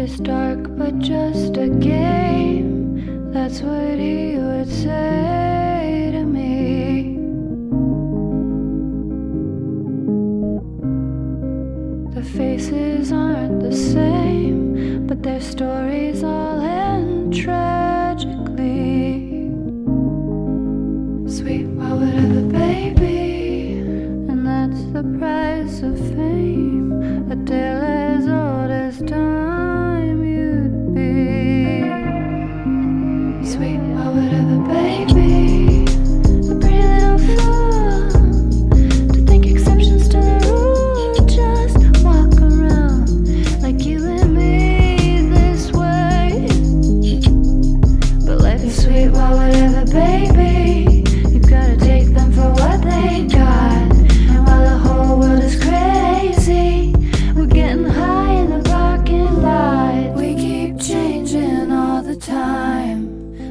It's dark, but just a game. That's what he would say to me. The faces aren't the same, but their stories all end tragically. Sweet, why have a baby? And that's the price of fame. A tale Sweet,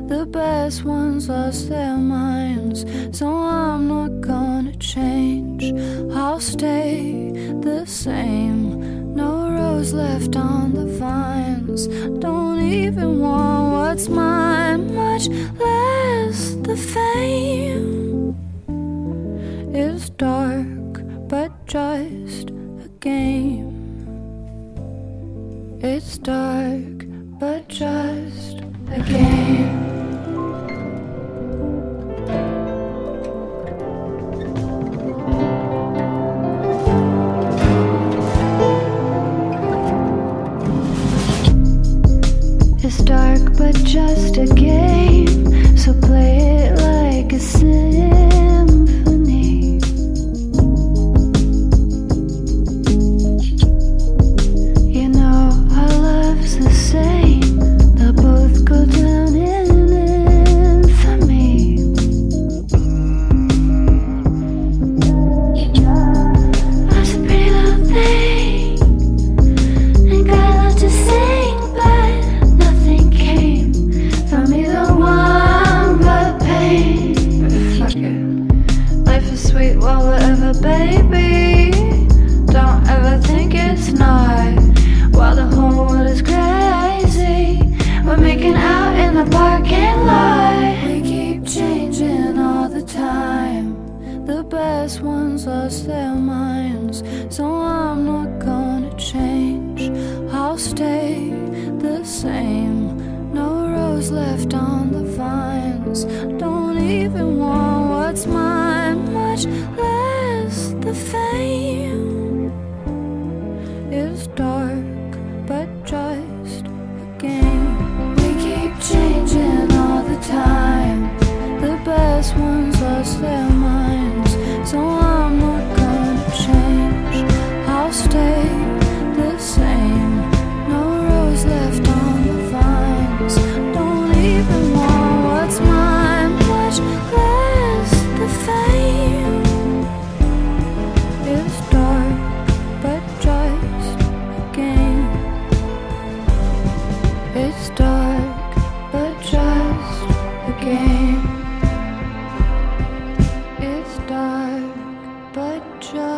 The best ones lost their minds, so I'm not gonna change. I'll stay the same. No rose left on the vines. Don't even want what's mine, much less the fame. It's dark, but just a game. It's dark, but just a game. Just a game. So play it like a symphony. has ones lost their minds. So I'm not gonna change. I'll stay the same. No rose left on the vines. Don't even want what's mine, much less the fame. stay the same. No rose left on the vines. Don't even want what's mine. The fame. Dark, but just a game. It's dark, but just a game. It's dark, but just.